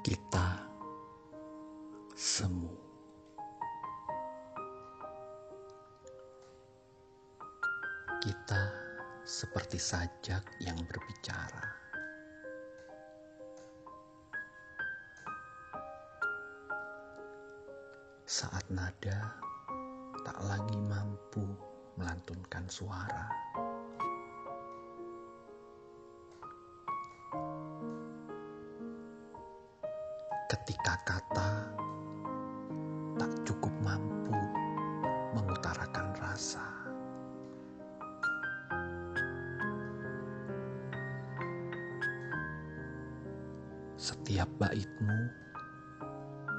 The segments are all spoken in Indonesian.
Kita semu. Kita seperti sajak yang berbicara. Saat nada tak lagi mampu melantunkan suara. Ketika kata tak cukup mampu mengutarakan rasa. Setiap baitmu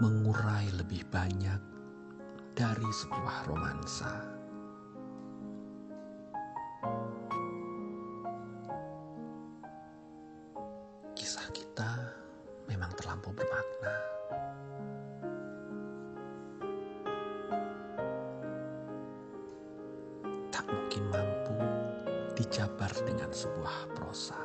mengurai lebih banyak dari sebuah romansa. Memang terlampau bermakna. Tak mungkin mampu dijabar dengan sebuah prosa.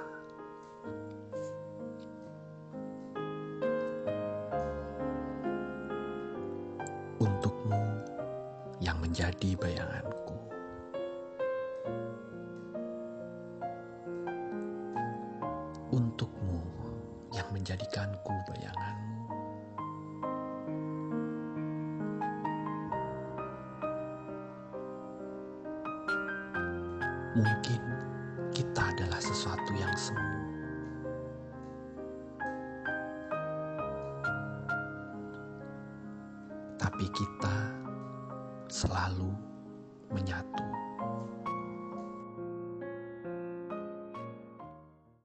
Untukmu yang menjadi bayanganku. Untukmu yang menjadikanku bayanganmu. Mungkin kita adalah sesuatu yang semu. Tapi kita selalu menyatu.